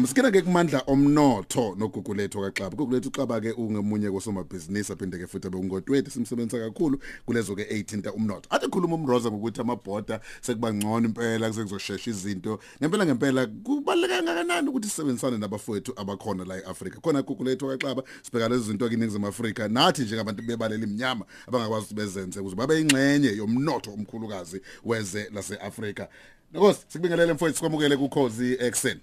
Msikena ke kumandla omnotho nogugulethu kaXaba. Gugulethu uXaba ke ungemunye kosomabhizinisi aphinde ke futhi abengotwethu simsebenza kakhulu kulezo ke 18 umnotho. Athi khuluma umroza ngokuthi amabhoda sekuba ngcono impela kusezoshesha izinto. Ngempela ngempela kubaleka kangakanani ukuthi sisebenzisane nabafowethu abakhona la eAfrika. Khona gugulethu kaXaba sibheka lezi zinto kiningizimu Afrika nathi nje abantu bebalela iminyama abangakwazi ukuthi bezenze ukuze babe ingxenye yomnotho omkhulukazi weze laseAfrika. Nkosi sikubingelele mfowethu sikwamukele kukhozi ekseni.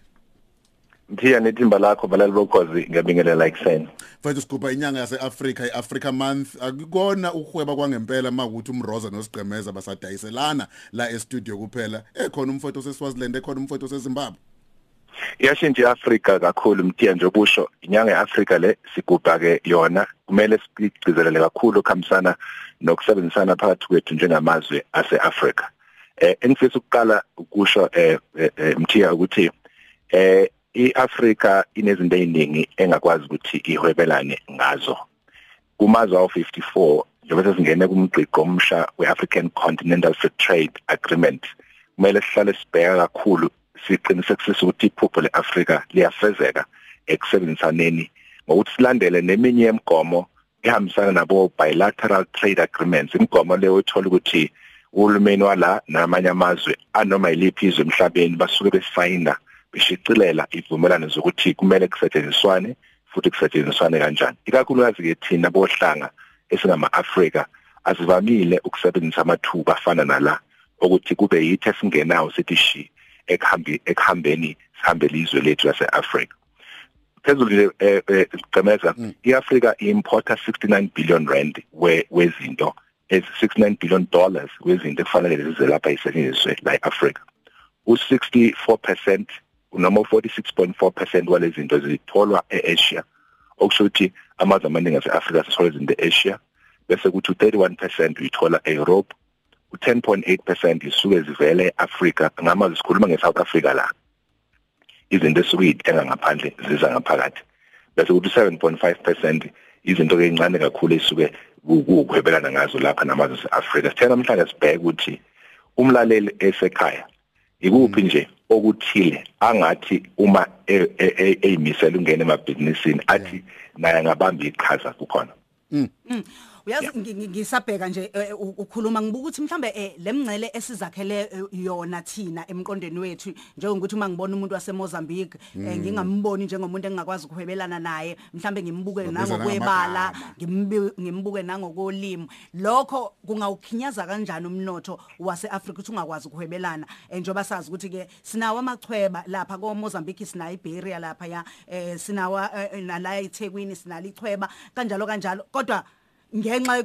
Mthiya nethimba lakho balali bokhozi ngiyabingelela ekseni. Mfethu sigubha inyanga yaseAfrika iAfrica month akukona ukuhweba kwangempela makuthi umroza nosigqemeza basadayiselana la e-studio kuphela ekhona umfowethu oseSwaziland ekhona umfowethu oseZimbabwe Iyashintsha iAfrika kakhulu mthiya nje obusho inyanga yeAfrika le sigubha ke yona kumele sigcizelele kakhulu okuhambisana nokusebenzisana phakathi kwethu njengamazwe aseAfrika. Eh engifisa ukuqala ukusho eh, eh mthiya ukuthi eh iAfrika inezinto eziningi engakwazi ukuthi ihwebelane ngazo. Kumazwe awu54 njengoba sesingene kumgqiqo omsha weAfrican Continental Free Trade Agreement kumele sihlale sibheka kakhulu siqinisekisise ukuthi iphupho leAfrika liyafezeka ekusebenzisaneni ngokuthi silandele neminye yemigomo ehambisana nabo bilateral trade agreements. Imigomo leyo ethola ukuthi uhulumeni wala namanye amazwe anoma yiliphi izwe emhlabeni basuke besayina beshicilela ivumelano zokuthi kumele kusetshenziswane futhi kusetshenziswane kanjani. Ikakhulukazi ke thina bohlanga esingama-Afrika asivamile ukusebenzisa amathuba afana nala ukuthi kube yithi esingenawo sithi shi ekuhambeni sihambele izwe lethu lase-Afrika. Phezulu nje ecemeza mm. iAfrika importa 69 billion rand wezinto ez 69 billion dollars wezinto ekufanele zize lapha isetshenziswe la eAfrika. U64% noma 46.4% walezi zinto zitholwa eAsia. Okusho ukuthi amazwe amaningi aseAfrika sithola izinto eAsia bese kuthi 31% uyithola eEurope u10.8% isuke zivele eAfrika ngamazwe sikhuluma ngeSouth Africa la. Izinto esuke yithenga ngaphandle ziza ngaphakathi. Bese kuthi 7.5% izinto ezincane kakhulu esuke ukuhwebelana ngazo lapha namazwe aseAfrika. Sithe namhlanje sibheke ukuthi umlaleli esekhaya ikuphi nje okuthile angathi uma eyimisela ungena emabhizinisini athi naye ngabamba iqhaza kukhona. Mm. Mm. uyazi ngisabheka nje e, e, ukhuluma ngibuka ukuthi mhlambe e, lemngcele esizakhele yona thina emqondweni wethu njengokuthi uma ngibona umuntu wase Mozambique mm. ngingamboni njengomuntu engakwazi ukuhwebelana naye mhlambe ngimbuke nangokwebala ngimbuke nangokolimo lokho kungawukhinyaza kanjani umnotho wase Africa ukuthi ungakwazi ukuhwebelana njengoba sazi ukuthi ke sinawo amachweba lapha ko Mozambique sina iBeria lapha ya sinawa nala eThekwini sinala ichweba kanjalo kanjalo kodwa ngenxa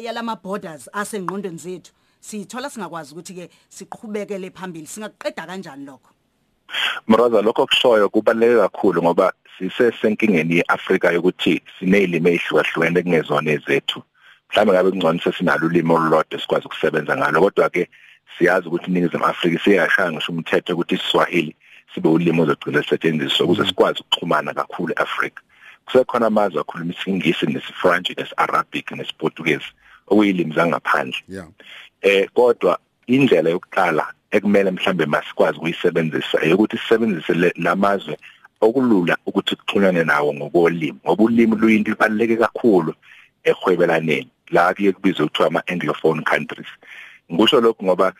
yalama borders asengqondweni zethu sithola singakwazi ukuthi ke siqhubekele phambili singaqeda kanjani lokho? Mraza lokho kushoyo kubaleke kakhulu ngoba sisesenkingeni yeAfrika yokuthi sinezilimi ezihlukahlukene kungezona ezethu mhlawumbe ngabe kungcono sesinalo ulimi olulodwa sikwazi ukusebenza ngalo kodwa ke siyazi ukuthi iningizimu Afrika siyashaya ngisho umthetho ukuthi iSwahili sibe ulimi ozogcina lisetshenziswa ukuze sikwazi ukuxhumana kakhulu eAfrika. Kusekhona amazwe akhuluma isingisi nesifrance nesiarabic nesiportuguese okuyilimi zangaphandle. Yeah. Eh kodwa indlela yokuqala ekumele mhlambe masikwazi ukuyisebenzisa ukuthi sisebenzise lamazwe okulula ukuthi kuxhumane nawo ngokolimi ngoba ulimi luyinto libaluleke kakhulu ehwebelaneni la kuye kubizwe kuthiwa ama-anglophone countries. Ngisho lokhu ngoba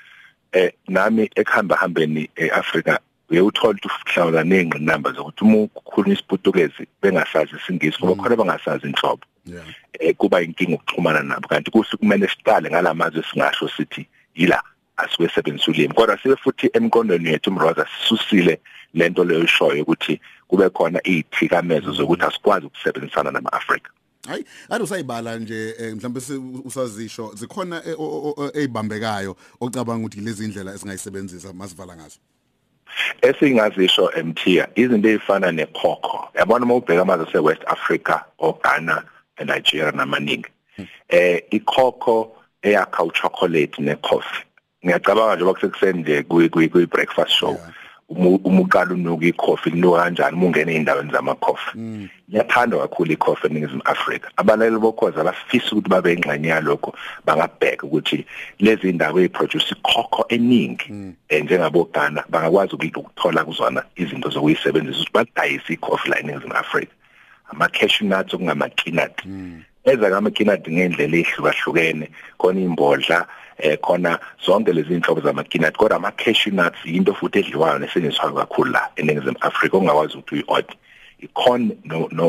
eh nami ekuhamba hambeni eAfrika uyewuthola ukuthi uhlawula nezingqinamba zokuthi uma ukukhuluma isiputukezi bengasazi isingisi ngoba khona bangasazi inhlobo. Eh kuba inkinga ukuxhumana nabo. Kanti kuhle kumele siqale ngalamazwe singasho sithi yila asuke sebenzisa ulimi. Kodwa sibe futhi emqondweni yethu umroza sisusile lento leyo ishoyo ukuthi kube khona izithikamezo zokuthi asikwazi ukusebenzisana nama-Afrika. Hayi ade usayibala nje mhlawumbe usazisho zikhona ezibambekayo ocabanga ukuthi lezi indlela esingayisebenzisa masivala ngazo. Esingazisho emthiya izinto ezifana nekhokho yabona uma ubheka amazwe ase-West Africa oGhana eNigeria namaningi. Eh ikhokho eyakha uchocolate necoffee. Ngiyacabanga nje bakusekuseni nje kwi kwi breakfast show. Uma uqala unuka ikhofi linuka kanjani? Uma ungena ey'ndaweni zamakhofi liyathandwa kakhulu ikhofi eningizimu afrika. Abalaleli bokhozi abafisa ukuthi babe ingxenye yalokho bangabheka ukuthi lezi ndawo ey'produce ikhokho eningi um njengabogana bangakwazi ukuthola kuzona izinto zokuyisebenzisa ukuthi badayise ikhofi la eningizimu afrika. Ama-cashew nuts okungama-kinut eza kama-kinut ngendlela ehlukahlukene khona imbodla eh khona zonke lezi inhlobo zama-kinut kodwa ama-cashew nuts yinto futhi edliwayo nesetshenziswayo kakhulu la eningizimu afrika ongakwazi ukuthi uyi-odd. Icorn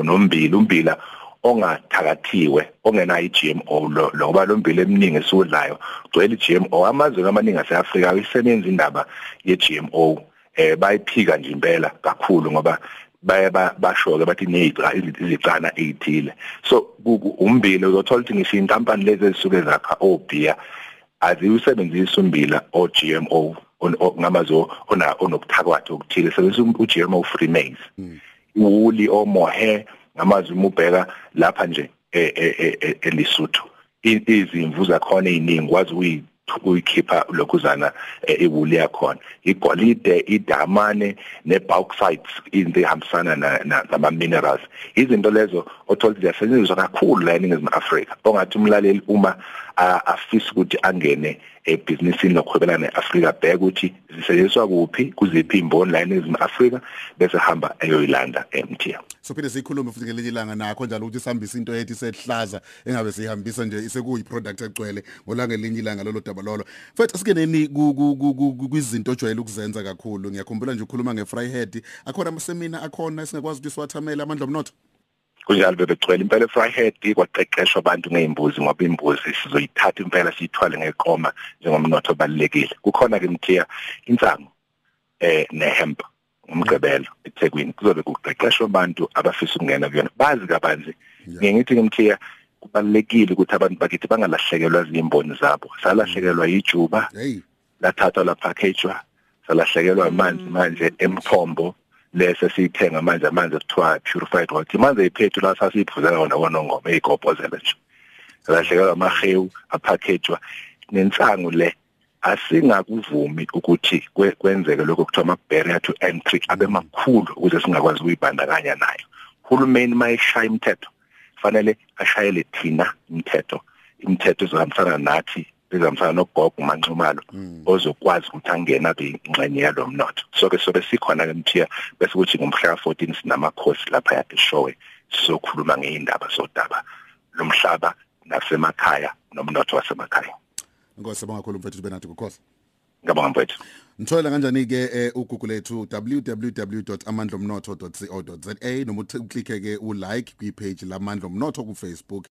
nombila umbila ongathakathiwe ongenayo i-GMO lo ngoba lo mbila eminingi esiwudlayo gcwele i-GMO amazwe amaningi ase-Afrika ayisebenza indaba ye-GMO eh bayiphika nje impela kakhulu ngoba baye basho ke bathi neziqa izicana ezithile so umbila uzothola ukuthi ngisho inkampani lezi ezisuke zakha obia aziwusebenzisa umbila o GMO ngamazo ona onobuthakathi okuthile sebenzisa u-GMO free maize uli omohe ngamazwi umubheka lapha nje elisuthu izimvu zakhona eziningi kwazi uyi uyikhipha lokhuzana ewuli yakhona. Igolide idamane nebauxites into ehambisana nama minerals izinto lezo othola ziyasetshenziswa kakhulu la eningizimu Afrika. Ongathi umlaleli uma afisa ukuthi angene ebhizinisini lokuhwebelana neAfrika bheka ukuthi zisetshenziswa kuphi kuziphi imboni la eningizimu Afrika bese hamba eyoyilanda eMTN sophinde sikhulume futhi ngelinye ilanga nakho njalo ukuthi sihambise into ethi sehlaza engabe sihambisa nje isekuyi product egcwele ngolanga elinye ilanga lolo daba lolo. Mfethu asikeneni kwizinto ojwayele ukuzenza kakhulu ngiyakhumbula nje ukhuluma ngefryhead akhona amasemina akhona esingakwazi ukuthi siwathamele amandla omnotho. Kunjalo bebegcwele impela efryhead kwaqeqeshwa abantu ngeimbuzi ngoba imbuzi sizoyithatha impela siyithwale ngeqoma njengomnotho obalekile kukhona ke mthiya insango eh nehemp umgqibelo eThekwini. Kuzobe kuqeqeshwa abantu abafisa ukungena kuyona. Bazi kabanzi ngiyithi ngimthiya kubalekile ukuthi abantu bakithi bangalahlekelwa izimboni zabo. Salahlekelwa yijuba lathathwa la packagewa salahlekelwa amanzi manje emthombo. Lese siyithenga manje amanzi ekuthiwa purified water manje iphethu la sasiyiphuzela wona wonongoma eyigobhozela nje. Salahlekelwa amahewu apackagewa nensangu le. Asingakuvumi ukuthi kwenzeke lokho kuthiwa ama barrier to entry abe makhulu ukuze singakwazi ukuyibandakanya nayo. Uhulumeni mayeshaya imithetho fanele ashayele thina imithetho. Imithetho ezohambisana nathi ezihambisana nogogo umanxumalo ozokwazi ukuthi angena ingxenye yalomnotho so ke sobe sikhona ke mthiya bese kuthi ngomhla ka14 sinamakhosi lapha eshowe sizokhuluma ngeindaba zodaba lomhlaba nasemakhaya nomnotho wasemakhaya. Ngosibonga kakhulu mfethu benathi kukhosi ngabonga mfethu. Nithola kanjani ke uGoogle lethu www.amandlomnotho.co.za noma uclicke ke ulike kwi page lamandla omnotho ku Facebook